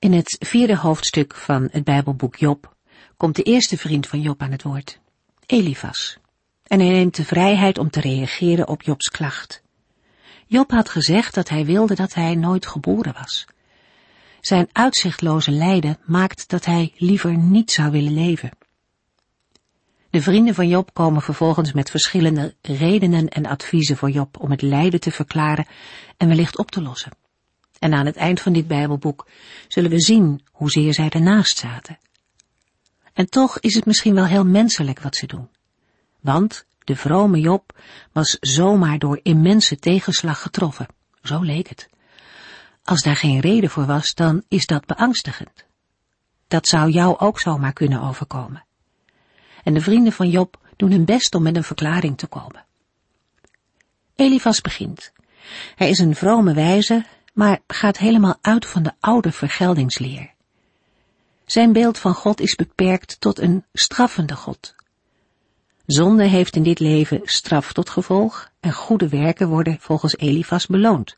In het vierde hoofdstuk van het Bijbelboek Job komt de eerste vriend van Job aan het woord, Elifas. En hij neemt de vrijheid om te reageren op Jobs klacht. Job had gezegd dat hij wilde dat hij nooit geboren was. Zijn uitzichtloze lijden maakt dat hij liever niet zou willen leven. De vrienden van Job komen vervolgens met verschillende redenen en adviezen voor Job om het lijden te verklaren en wellicht op te lossen. En aan het eind van dit Bijbelboek zullen we zien hoezeer zij ernaast zaten. En toch is het misschien wel heel menselijk wat ze doen. Want de vrome Job was zomaar door immense tegenslag getroffen. Zo leek het. Als daar geen reden voor was, dan is dat beangstigend. Dat zou jou ook zomaar kunnen overkomen. En de vrienden van Job doen hun best om met een verklaring te komen. Elifas begint. Hij is een vrome wijze maar gaat helemaal uit van de oude vergeldingsleer. Zijn beeld van God is beperkt tot een straffende God. Zonde heeft in dit leven straf tot gevolg en goede werken worden volgens Elifas beloond.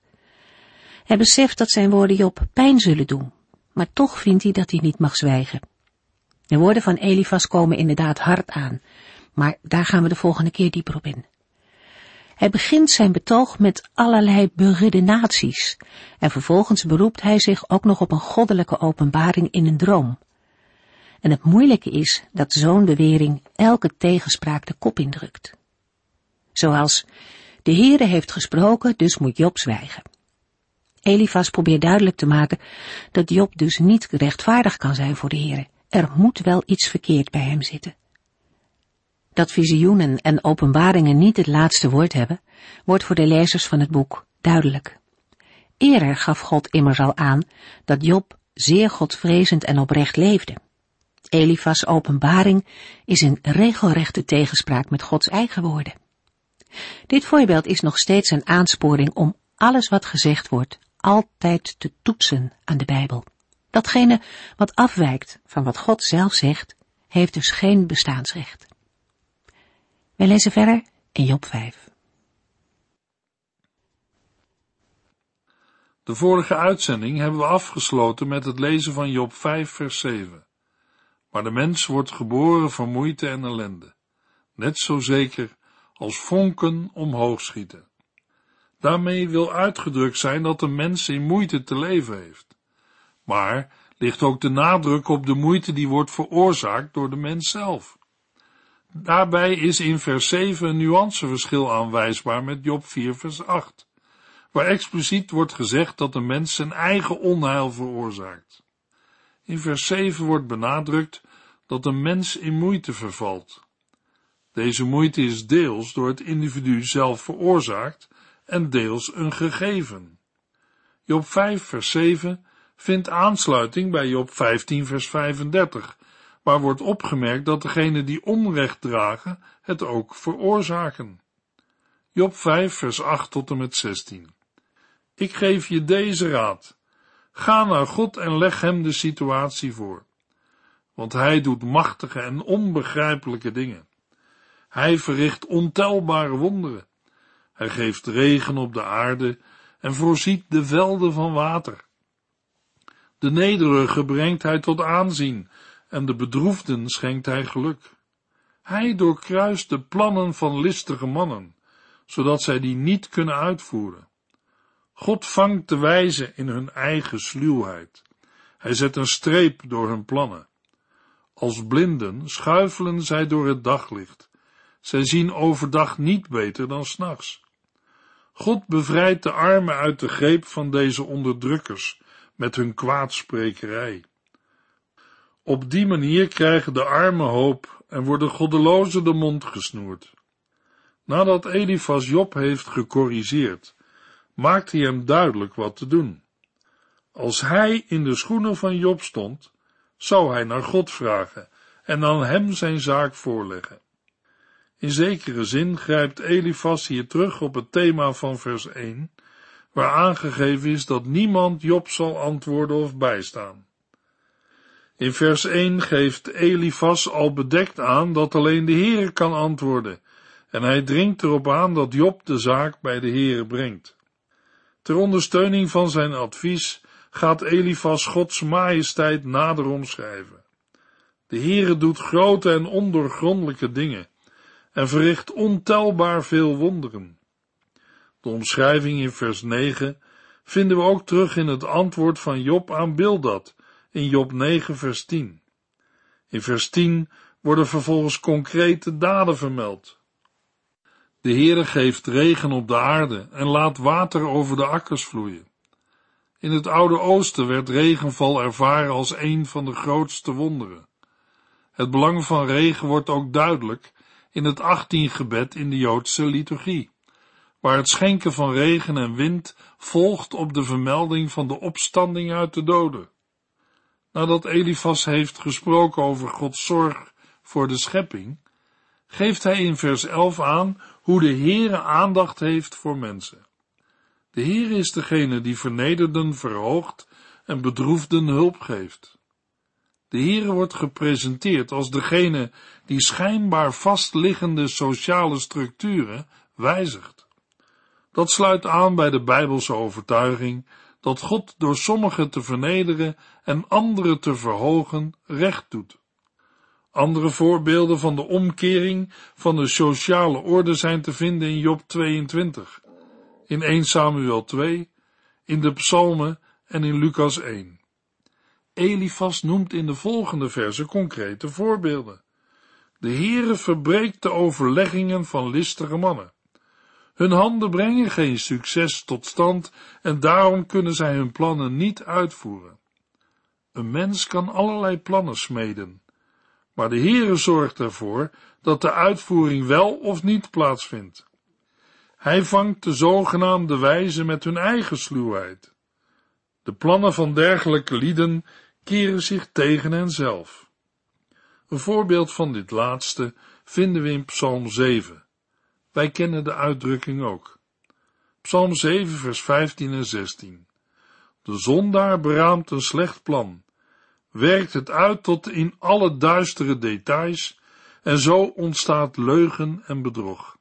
Hij beseft dat zijn woorden Job pijn zullen doen, maar toch vindt hij dat hij niet mag zwijgen. De woorden van Elifas komen inderdaad hard aan, maar daar gaan we de volgende keer dieper op in. Hij begint zijn betoog met allerlei beredenaties en vervolgens beroept hij zich ook nog op een goddelijke openbaring in een droom. En het moeilijke is dat zo'n bewering elke tegenspraak de kop indrukt. Zoals, de Heere heeft gesproken, dus moet Job zwijgen. Elifas probeert duidelijk te maken dat Job dus niet rechtvaardig kan zijn voor de Heere. Er moet wel iets verkeerd bij hem zitten. Dat visioenen en openbaringen niet het laatste woord hebben, wordt voor de lezers van het boek duidelijk. Eerder gaf God immers al aan dat Job zeer godvrezend en oprecht leefde. Elifas openbaring is een regelrechte tegenspraak met Gods eigen woorden. Dit voorbeeld is nog steeds een aansporing om alles wat gezegd wordt altijd te toetsen aan de Bijbel. Datgene wat afwijkt van wat God zelf zegt, heeft dus geen bestaansrecht. Wij lezen verder in Job 5. De vorige uitzending hebben we afgesloten met het lezen van Job 5 vers 7. Maar de mens wordt geboren van moeite en ellende, net zo zeker als vonken omhoog schieten. Daarmee wil uitgedrukt zijn dat de mens in moeite te leven heeft. Maar ligt ook de nadruk op de moeite die wordt veroorzaakt door de mens zelf. Daarbij is in vers 7 een nuanceverschil aanwijsbaar met Job 4 vers 8, waar expliciet wordt gezegd dat de mens zijn eigen onheil veroorzaakt. In vers 7 wordt benadrukt dat een mens in moeite vervalt. Deze moeite is deels door het individu zelf veroorzaakt en deels een gegeven. Job 5 vers 7 vindt aansluiting bij Job 15 vers 35, maar wordt opgemerkt dat degenen die onrecht dragen het ook veroorzaken. Job 5 vers 8 tot en met 16. Ik geef je deze raad. Ga naar God en leg hem de situatie voor. Want hij doet machtige en onbegrijpelijke dingen. Hij verricht ontelbare wonderen. Hij geeft regen op de aarde en voorziet de velden van water. De nederige brengt hij tot aanzien en de bedroefden schenkt hij geluk. Hij doorkruist de plannen van listige mannen, zodat zij die niet kunnen uitvoeren. God vangt de wijze in hun eigen sluwheid. Hij zet een streep door hun plannen. Als blinden schuifelen zij door het daglicht. Zij zien overdag niet beter dan s'nachts. God bevrijdt de armen uit de greep van deze onderdrukkers met hun kwaadsprekerij. Op die manier krijgen de armen hoop en worden goddelozen de mond gesnoerd. Nadat Elifas Job heeft gecorrigeerd, maakt hij hem duidelijk wat te doen. Als hij in de schoenen van Job stond, zou hij naar God vragen en aan hem zijn zaak voorleggen. In zekere zin grijpt Elifas hier terug op het thema van vers 1, waar aangegeven is dat niemand Job zal antwoorden of bijstaan. In vers 1 geeft Elifas al bedekt aan dat alleen de Heere kan antwoorden, en hij dringt erop aan dat Job de zaak bij de Heere brengt. Ter ondersteuning van zijn advies gaat Elifas Gods majesteit nader omschrijven. De Heere doet grote en ondoorgrondelijke dingen en verricht ontelbaar veel wonderen. De omschrijving in vers 9 vinden we ook terug in het antwoord van Job aan Bildad in Job 9 vers 10. In vers 10 worden vervolgens concrete daden vermeld. De Heere geeft regen op de aarde en laat water over de akkers vloeien. In het Oude Oosten werd regenval ervaren als een van de grootste wonderen. Het belang van regen wordt ook duidelijk in het 18 gebed in de Joodse liturgie, waar het schenken van regen en wind volgt op de vermelding van de opstanding uit de doden. Nadat Elifas heeft gesproken over Gods zorg voor de schepping, geeft hij in vers 11 aan hoe de Heere aandacht heeft voor mensen. De Heere is degene die vernederden verhoogt en bedroefden hulp geeft. De Heere wordt gepresenteerd als degene die schijnbaar vastliggende sociale structuren wijzigt. Dat sluit aan bij de Bijbelse overtuiging dat God door sommigen te vernederen en anderen te verhogen recht doet. Andere voorbeelden van de omkering van de sociale orde zijn te vinden in Job 22, in 1 Samuel 2, in de Psalmen en in Lucas 1. Elifas noemt in de volgende verse concrete voorbeelden. De Heere verbreekt de overleggingen van listige mannen. Hun handen brengen geen succes tot stand en daarom kunnen zij hun plannen niet uitvoeren. Een mens kan allerlei plannen smeden, maar de Heere zorgt ervoor dat de uitvoering wel of niet plaatsvindt. Hij vangt de zogenaamde wijzen met hun eigen sluwheid. De plannen van dergelijke lieden keren zich tegen henzelf. Een voorbeeld van dit laatste vinden we in Psalm 7. Wij kennen de uitdrukking ook. Psalm 7, vers 15 en 16. De zondaar beraamt een slecht plan, werkt het uit tot in alle duistere details, en zo ontstaat leugen en bedrog.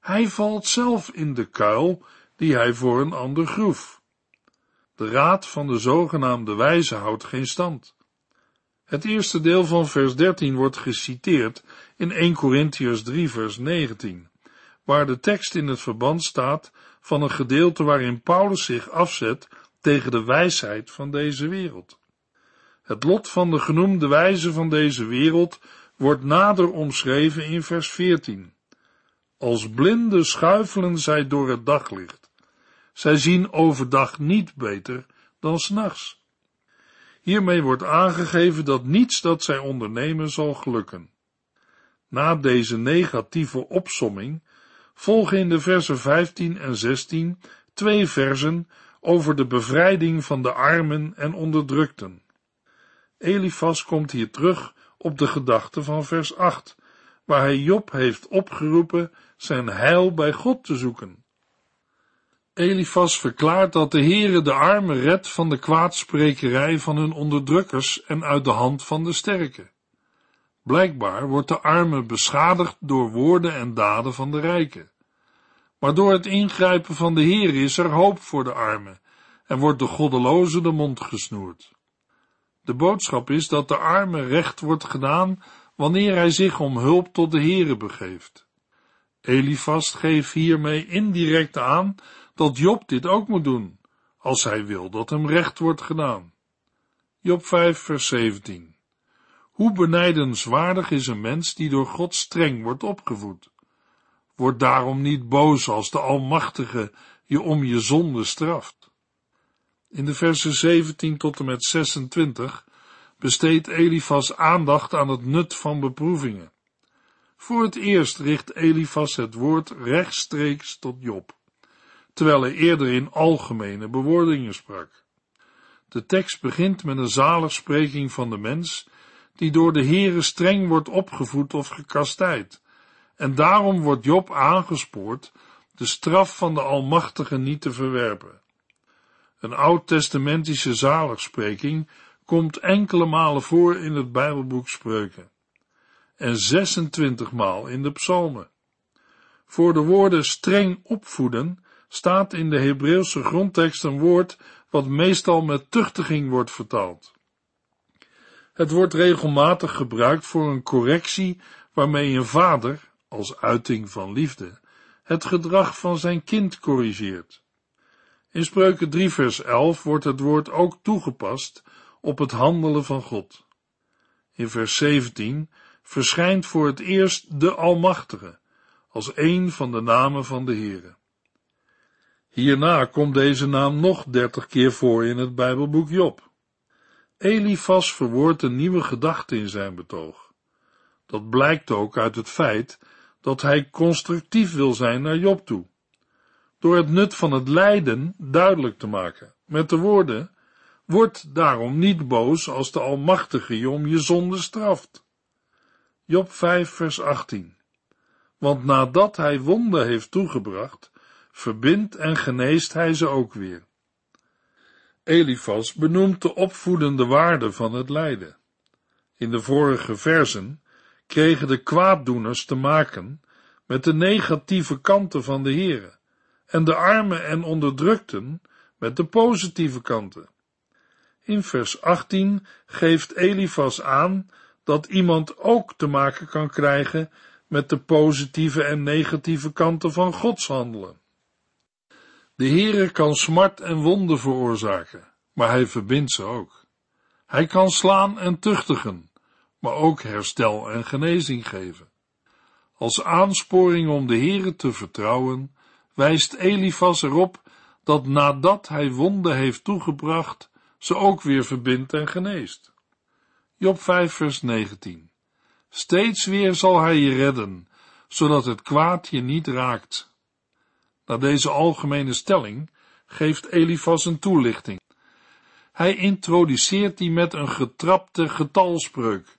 Hij valt zelf in de kuil die hij voor een ander groef. De raad van de zogenaamde wijze houdt geen stand. Het eerste deel van vers 13 wordt geciteerd in 1 Corinthians 3 vers 19, waar de tekst in het verband staat van een gedeelte waarin Paulus zich afzet tegen de wijsheid van deze wereld. Het lot van de genoemde wijze van deze wereld wordt nader omschreven in vers 14. Als blinden schuifelen zij door het daglicht. Zij zien overdag niet beter dan s'nachts. Hiermee wordt aangegeven dat niets dat zij ondernemen zal gelukken. Na deze negatieve opsomming volgen in de versen 15 en 16 twee versen over de bevrijding van de armen en onderdrukten. Elifas komt hier terug op de gedachte van vers 8, waar hij Job heeft opgeroepen zijn heil bij God te zoeken. Elifas verklaart dat de Heere de armen redt van de kwaadsprekerij van hun onderdrukkers en uit de hand van de sterken. Blijkbaar wordt de arme beschadigd door woorden en daden van de rijken. Maar door het ingrijpen van de Heer is er hoop voor de armen en wordt de goddeloze de mond gesnoerd. De boodschap is dat de arme recht wordt gedaan wanneer hij zich om hulp tot de Heere begeeft. Elifast geeft hiermee indirect aan dat Job dit ook moet doen, als hij wil dat hem recht wordt gedaan. Job 5 vers 17 Hoe benijdenswaardig is een mens die door God streng wordt opgevoed. Word daarom niet boos als de Almachtige je om je zonde straft. In de versen 17 tot en met 26 besteedt Elifas aandacht aan het nut van beproevingen. Voor het eerst richt Elifas het woord rechtstreeks tot Job, terwijl hij eerder in algemene bewoordingen sprak. De tekst begint met een zaligspreking van de mens, die door de Heere streng wordt opgevoed of gekastijd, en daarom wordt Job aangespoord de straf van de Almachtige niet te verwerpen. Een oud-testamentische zaligspreking komt enkele malen voor in het Bijbelboek Spreuken en 26 maal in de psalmen. Voor de woorden streng opvoeden staat in de Hebreeuwse grondtekst een woord wat meestal met tuchtiging wordt vertaald. Het wordt regelmatig gebruikt voor een correctie waarmee een vader, als uiting van liefde, het gedrag van zijn kind corrigeert. In Spreuken 3 vers 11 wordt het woord ook toegepast op het handelen van God. In vers 17 verschijnt voor het eerst de Almachtige, als een van de namen van de Heere. Hierna komt deze naam nog dertig keer voor in het Bijbelboek Job. Elifas verwoordt een nieuwe gedachte in zijn betoog. Dat blijkt ook uit het feit dat hij constructief wil zijn naar Job toe. Door het nut van het lijden duidelijk te maken, met de woorden, word daarom niet boos als de Almachtige je om je zonde straft. Job 5 vers 18 Want nadat hij wonden heeft toegebracht, verbindt en geneest hij ze ook weer. Elifas benoemt de opvoedende waarde van het lijden. In de vorige versen kregen de kwaaddoeners te maken met de negatieve kanten van de Heere en de armen en onderdrukten met de positieve kanten. In vers 18 geeft Elifas aan dat iemand ook te maken kan krijgen met de positieve en negatieve kanten van Gods handelen. De Heere kan smart en wonden veroorzaken, maar hij verbindt ze ook. Hij kan slaan en tuchtigen, maar ook herstel en genezing geven. Als aansporing om de Heere te vertrouwen, wijst Elifas erop dat nadat hij wonden heeft toegebracht, ze ook weer verbindt en geneest. Job 5 vers 19 Steeds weer zal hij je redden, zodat het kwaad je niet raakt. Na deze algemene stelling geeft Elifas een toelichting. Hij introduceert die met een getrapte getalspreuk.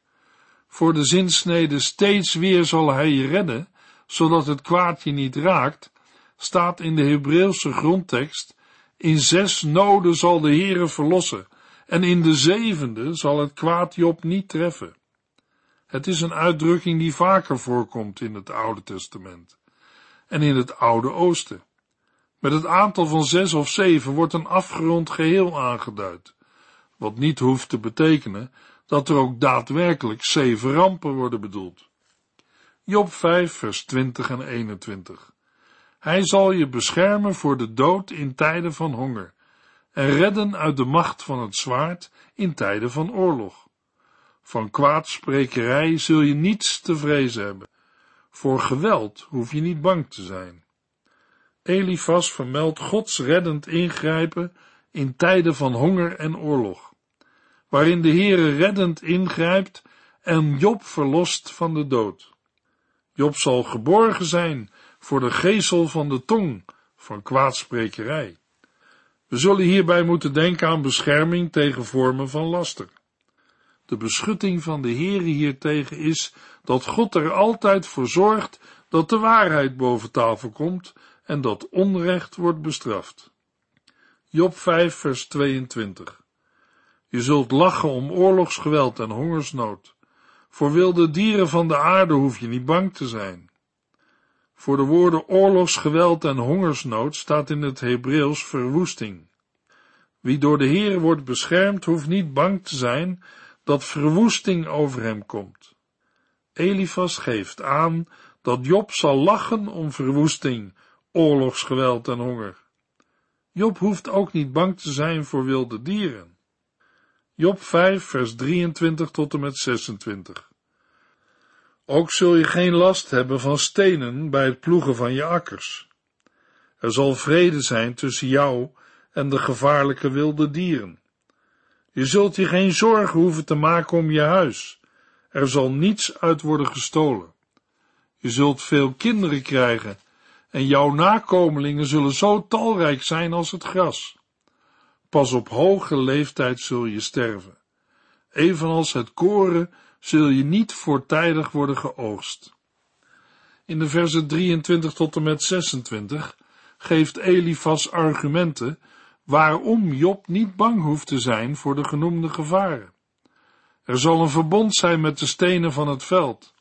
Voor de zinsnede steeds weer zal hij je redden, zodat het kwaad je niet raakt, staat in de Hebreeuwse grondtekst, in zes noden zal de Heere verlossen, en in de zevende zal het kwaad Job niet treffen. Het is een uitdrukking die vaker voorkomt in het Oude Testament en in het Oude Oosten. Met het aantal van zes of zeven wordt een afgerond geheel aangeduid, wat niet hoeft te betekenen dat er ook daadwerkelijk zeven rampen worden bedoeld. Job 5, vers 20 en 21. Hij zal je beschermen voor de dood in tijden van honger en redden uit de macht van het zwaard in tijden van oorlog. Van kwaadsprekerij zul je niets te vrezen hebben. Voor geweld hoef je niet bang te zijn. Elifas vermeldt Gods reddend ingrijpen in tijden van honger en oorlog, waarin de Heere reddend ingrijpt en Job verlost van de dood. Job zal geborgen zijn voor de geesel van de tong van kwaadsprekerij. We zullen hierbij moeten denken aan bescherming tegen vormen van laster. De beschutting van de Heere hiertegen is dat God er altijd voor zorgt dat de waarheid boven tafel komt en dat onrecht wordt bestraft. Job 5 vers 22 Je zult lachen om oorlogsgeweld en hongersnood. Voor wilde dieren van de aarde hoef je niet bang te zijn. Voor de woorden oorlogsgeweld en hongersnood staat in het Hebreeuws verwoesting. Wie door de Heer wordt beschermd, hoeft niet bang te zijn dat verwoesting over hem komt. Elifas geeft aan dat Job zal lachen om verwoesting, oorlogsgeweld en honger. Job hoeft ook niet bang te zijn voor wilde dieren. Job 5, vers 23 tot en met 26. Ook zul je geen last hebben van stenen bij het ploegen van je akkers. Er zal vrede zijn tussen jou en de gevaarlijke wilde dieren. Je zult je geen zorgen hoeven te maken om je huis. Er zal niets uit worden gestolen. Je zult veel kinderen krijgen en jouw nakomelingen zullen zo talrijk zijn als het gras. Pas op hoge leeftijd zul je sterven. Evenals het koren zul je niet voortijdig worden geoogst. In de versen 23 tot en met 26 geeft Elifas argumenten waarom Job niet bang hoeft te zijn voor de genoemde gevaren. Er zal een verbond zijn met de stenen van het veld.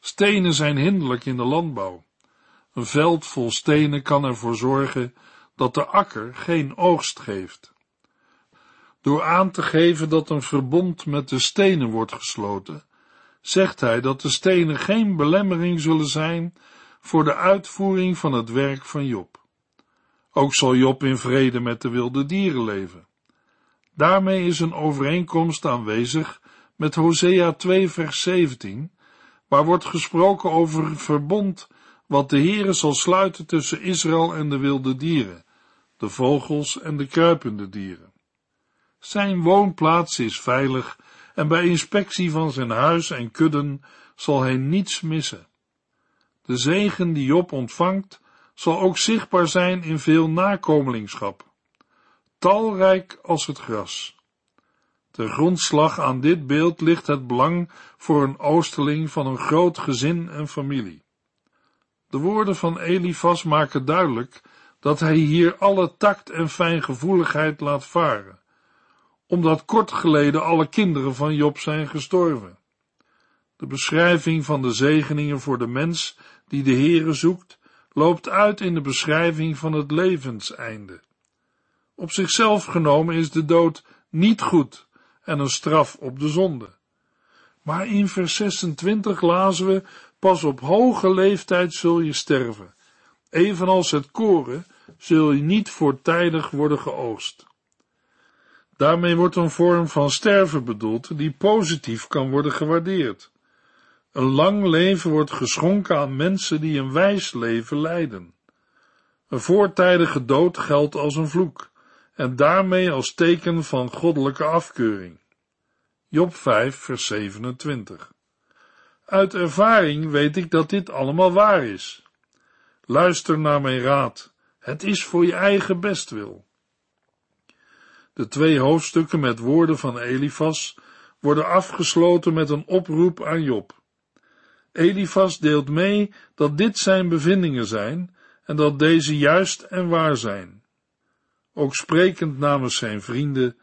Stenen zijn hinderlijk in de landbouw. Een veld vol stenen kan ervoor zorgen dat de akker geen oogst geeft. Door aan te geven dat een verbond met de stenen wordt gesloten, zegt hij dat de stenen geen belemmering zullen zijn voor de uitvoering van het werk van Job. Ook zal Job in vrede met de wilde dieren leven. Daarmee is een overeenkomst aanwezig met Hosea 2 vers 17, waar wordt gesproken over een verbond wat de Heere zal sluiten tussen Israël en de wilde dieren, de vogels en de kruipende dieren. Zijn woonplaats is veilig en bij inspectie van zijn huis en kudden zal hij niets missen. De zegen die Job ontvangt, zal ook zichtbaar zijn in veel nakomelingschap, talrijk als het gras. De grondslag aan dit beeld ligt het belang voor een oosterling van een groot gezin en familie. De woorden van Elifas maken duidelijk dat hij hier alle tact en fijngevoeligheid laat varen, omdat kort geleden alle kinderen van Job zijn gestorven. De beschrijving van de zegeningen voor de mens die de Heere zoekt, loopt uit in de beschrijving van het levenseinde. Op zichzelf genomen is de dood niet goed en een straf op de zonde. Maar in vers 26 lazen we, pas op hoge leeftijd zul je sterven. Evenals het koren zul je niet voortijdig worden geoogst. Daarmee wordt een vorm van sterven bedoeld die positief kan worden gewaardeerd. Een lang leven wordt geschonken aan mensen die een wijs leven leiden. Een voortijdige dood geldt als een vloek en daarmee als teken van goddelijke afkeuring. Job 5, vers 27. Uit ervaring weet ik dat dit allemaal waar is. Luister naar mijn raad. Het is voor je eigen bestwil. De twee hoofdstukken met woorden van Elifas worden afgesloten met een oproep aan Job. Elifas deelt mee dat dit zijn bevindingen zijn en dat deze juist en waar zijn. Ook sprekend namens zijn vrienden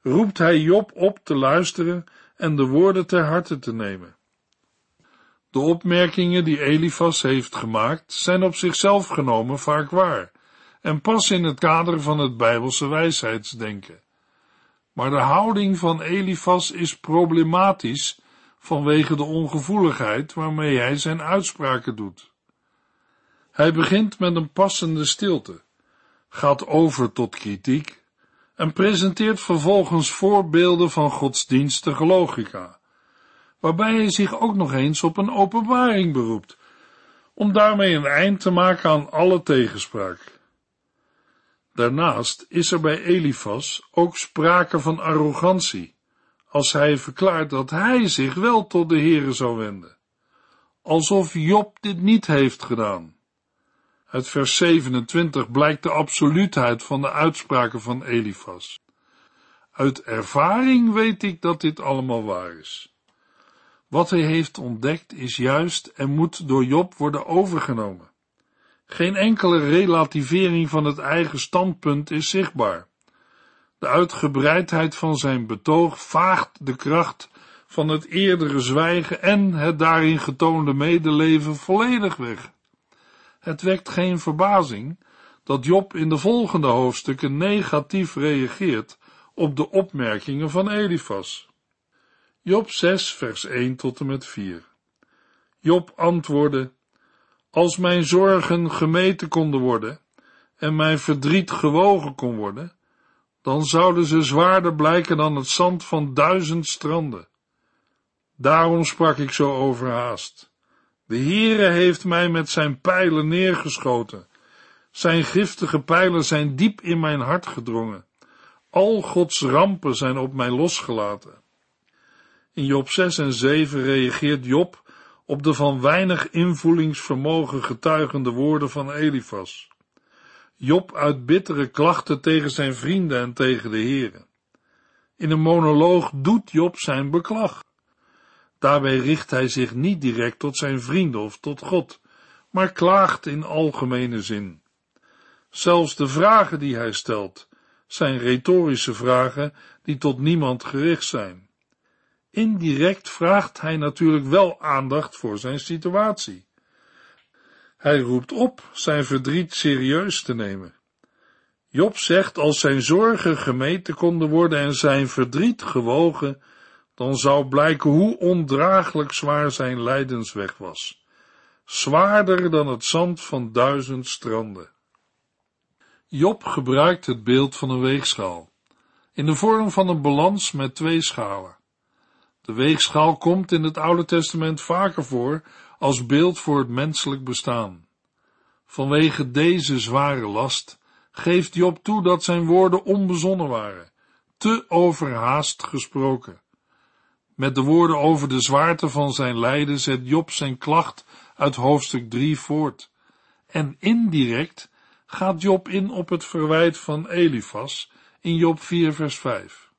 roept hij Job op te luisteren en de woorden ter harte te nemen. De opmerkingen die Elifas heeft gemaakt zijn op zichzelf genomen vaak waar en passen in het kader van het Bijbelse wijsheidsdenken. Maar de houding van Elifas is problematisch vanwege de ongevoeligheid waarmee hij zijn uitspraken doet. Hij begint met een passende stilte, gaat over tot kritiek en presenteert vervolgens voorbeelden van godsdienstige logica, waarbij hij zich ook nog eens op een openbaring beroept, om daarmee een eind te maken aan alle tegenspraak. Daarnaast is er bij Elifas ook sprake van arrogantie, als hij verklaart dat hij zich wel tot de Heere zou wenden, alsof Job dit niet heeft gedaan. Uit vers 27 blijkt de absoluutheid van de uitspraken van Elifas. Uit ervaring weet ik dat dit allemaal waar is. Wat hij heeft ontdekt is juist en moet door Job worden overgenomen. Geen enkele relativering van het eigen standpunt is zichtbaar. De uitgebreidheid van zijn betoog vaagt de kracht van het eerdere zwijgen en het daarin getoonde medeleven volledig weg. Het wekt geen verbazing dat Job in de volgende hoofdstukken negatief reageert op de opmerkingen van Elifas. Job 6, vers 1 tot en met 4. Job antwoordde, als mijn zorgen gemeten konden worden en mijn verdriet gewogen kon worden, dan zouden ze zwaarder blijken dan het zand van duizend stranden. Daarom sprak ik zo overhaast. De Heere heeft mij met zijn pijlen neergeschoten. Zijn giftige pijlen zijn diep in mijn hart gedrongen. Al Gods rampen zijn op mij losgelaten. In Job 6 en 7 reageert Job op de van weinig invoelingsvermogen getuigende woorden van Elifas. Job uit bittere klachten tegen zijn vrienden en tegen de heren. In een monoloog doet Job zijn beklag. Daarbij richt hij zich niet direct tot zijn vrienden of tot God, maar klaagt in algemene zin. Zelfs de vragen die hij stelt, zijn retorische vragen die tot niemand gericht zijn. Indirect vraagt hij natuurlijk wel aandacht voor zijn situatie. Hij roept op zijn verdriet serieus te nemen. Job zegt als zijn zorgen gemeten konden worden en zijn verdriet gewogen, dan zou blijken hoe ondraaglijk zwaar zijn lijdensweg was. Zwaarder dan het zand van duizend stranden. Job gebruikt het beeld van een weegschaal, in de vorm van een balans met twee schalen. De weegschaal komt in het Oude Testament vaker voor als beeld voor het menselijk bestaan. Vanwege deze zware last geeft Job toe dat zijn woorden onbezonnen waren, te overhaast gesproken. Met de woorden over de zwaarte van zijn lijden zet Job zijn klacht uit hoofdstuk 3 voort. En indirect gaat Job in op het verwijt van Elifas in Job 4 vers 5.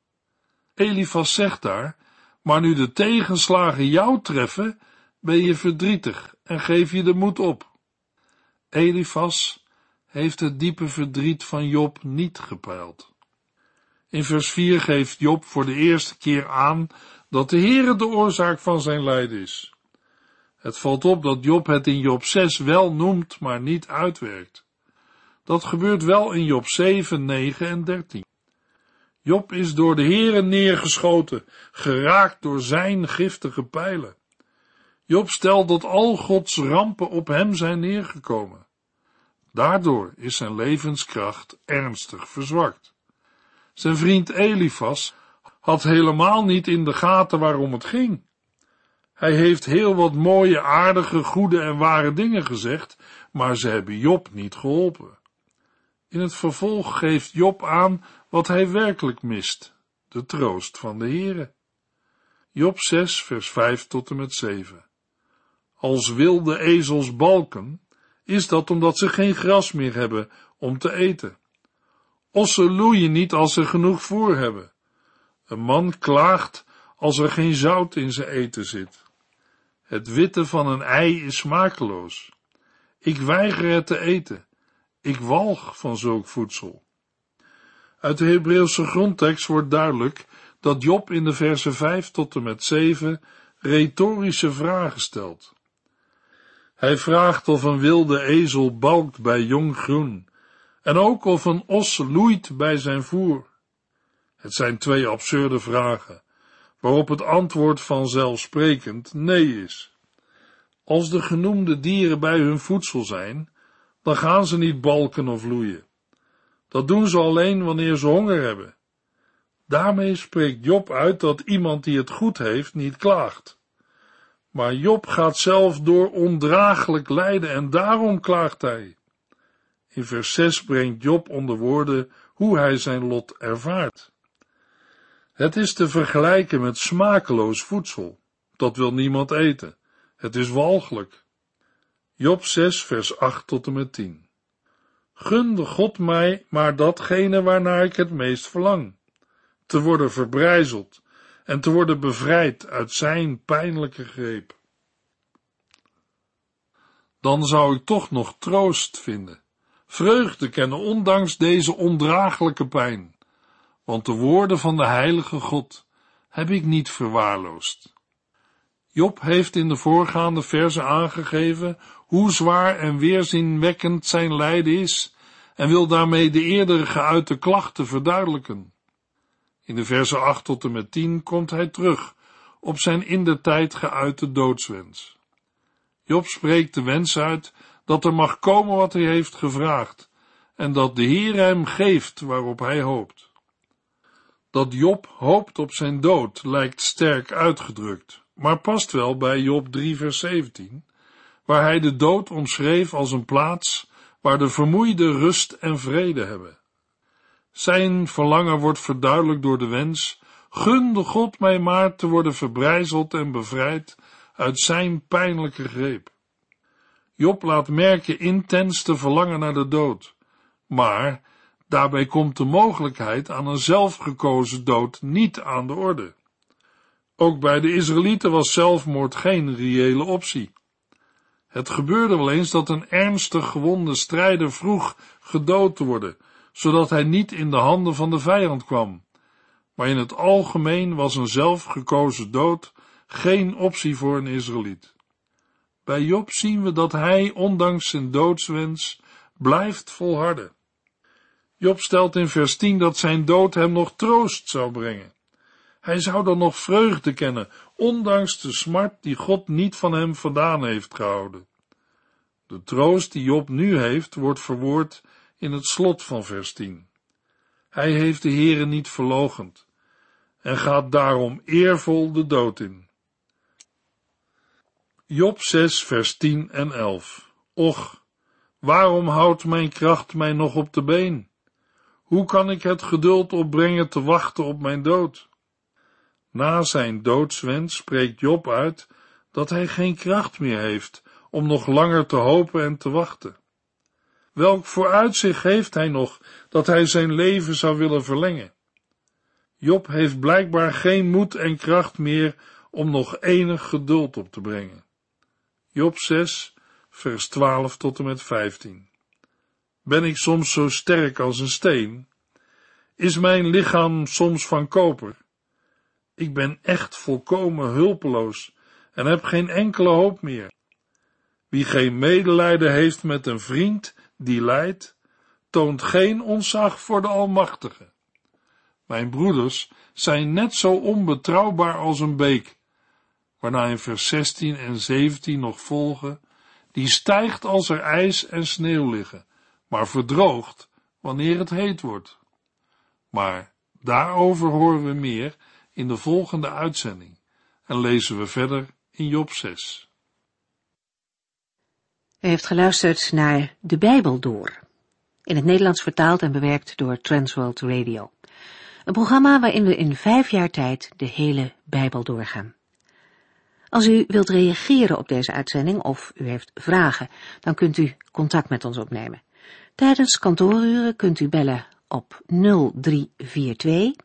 Elifas zegt daar, maar nu de tegenslagen jou treffen, ben je verdrietig en geef je de moed op. Elifas heeft het diepe verdriet van Job niet gepeild. In vers 4 geeft Job voor de eerste keer aan dat de Heere de oorzaak van zijn lijden is. Het valt op dat Job het in Job 6 wel noemt, maar niet uitwerkt. Dat gebeurt wel in Job 7, 9 en 13. Job is door de Heere neergeschoten, geraakt door zijn giftige pijlen. Job stelt dat al Gods rampen op hem zijn neergekomen. Daardoor is zijn levenskracht ernstig verzwakt. Zijn vriend Elifas had helemaal niet in de gaten waarom het ging. Hij heeft heel wat mooie, aardige, goede en ware dingen gezegd, maar ze hebben Job niet geholpen. In het vervolg geeft Job aan wat hij werkelijk mist, de troost van de Heere. Job 6, vers 5 tot en met 7. Als wilde ezels balken, is dat omdat ze geen gras meer hebben om te eten. Ossen loeien niet als ze genoeg voer hebben. Een man klaagt als er geen zout in zijn eten zit. Het witte van een ei is smakeloos. Ik weiger het te eten. Ik walg van zulk voedsel. Uit de Hebreeuwse grondtekst wordt duidelijk dat Job in de versen 5 tot en met 7 retorische vragen stelt. Hij vraagt of een wilde ezel balkt bij jong groen, en ook of een os loeit bij zijn voer. Het zijn twee absurde vragen, waarop het antwoord vanzelfsprekend nee is. Als de genoemde dieren bij hun voedsel zijn, dan gaan ze niet balken of loeien. Dat doen ze alleen wanneer ze honger hebben. Daarmee spreekt Job uit dat iemand die het goed heeft niet klaagt. Maar Job gaat zelf door ondraaglijk lijden en daarom klaagt hij. In vers 6 brengt Job onder woorden hoe hij zijn lot ervaart. Het is te vergelijken met smakeloos voedsel. Dat wil niemand eten. Het is walgelijk. Job 6 vers 8 tot en met 10. Gunde God mij maar datgene waarnaar ik het meest verlang. Te worden verbrijzeld en te worden bevrijd uit zijn pijnlijke greep. Dan zou ik toch nog troost vinden, vreugde kennen ondanks deze ondraaglijke pijn, want de woorden van de heilige God heb ik niet verwaarloosd. Job heeft in de voorgaande verse aangegeven hoe zwaar en weerzinwekkend zijn lijden is en wil daarmee de eerdere geuite klachten verduidelijken. In de verse 8 tot en met 10 komt hij terug op zijn in de tijd geuite doodswens. Job spreekt de wens uit dat er mag komen wat hij heeft gevraagd en dat de Heer hem geeft waarop hij hoopt. Dat Job hoopt op zijn dood lijkt sterk uitgedrukt, maar past wel bij Job 3 vers 17, waar hij de dood omschreef als een plaats waar de vermoeide rust en vrede hebben. Zijn verlangen wordt verduidelijkt door de wens, gunde God mij maar te worden verbrijzeld en bevrijd uit zijn pijnlijke greep. Job laat merken intens te verlangen naar de dood, Maar daarbij komt de mogelijkheid aan een zelfgekozen dood niet aan de orde. Ook bij de Israëlieten was zelfmoord geen reële optie. Het gebeurde wel eens dat een ernstig gewonde strijder vroeg gedood te worden, zodat hij niet in de handen van de vijand kwam. Maar in het algemeen was een zelfgekozen dood geen optie voor een Israëliet. Bij Job zien we dat hij, ondanks zijn doodswens, blijft volharden. Job stelt in vers 10 dat zijn dood hem nog troost zou brengen. Hij zou dan nog vreugde kennen, ondanks de smart die God niet van hem vandaan heeft gehouden. De troost die Job nu heeft, wordt verwoord in het slot van vers 10. Hij heeft de Heere niet verlogend en gaat daarom eervol de dood in. Job 6 vers 10 en 11 Och, waarom houdt mijn kracht mij nog op de been? Hoe kan ik het geduld opbrengen te wachten op mijn dood? Na zijn doodswens spreekt Job uit dat hij geen kracht meer heeft om nog langer te hopen en te wachten. Welk vooruitzicht heeft hij nog dat hij zijn leven zou willen verlengen? Job heeft blijkbaar geen moed en kracht meer om nog enig geduld op te brengen. Job 6, vers 12 tot en met 15. Ben ik soms zo sterk als een steen? Is mijn lichaam soms van koper? Ik ben echt volkomen hulpeloos en heb geen enkele hoop meer. Wie geen medelijden heeft met een vriend die lijdt, toont geen ontzag voor de Almachtige. Mijn broeders zijn net zo onbetrouwbaar als een beek, waarna in vers 16 en 17 nog volgen, die stijgt als er ijs en sneeuw liggen, maar verdroogt wanneer het heet wordt. Maar daarover horen we meer in de volgende uitzending en lezen we verder in Job 6. U heeft geluisterd naar De Bijbel Door, in het Nederlands vertaald en bewerkt door Transworld Radio. Een programma waarin we in vijf jaar tijd de hele Bijbel doorgaan. Als u wilt reageren op deze uitzending of u heeft vragen, dan kunt u contact met ons opnemen. Tijdens kantooruren kunt u bellen op 0342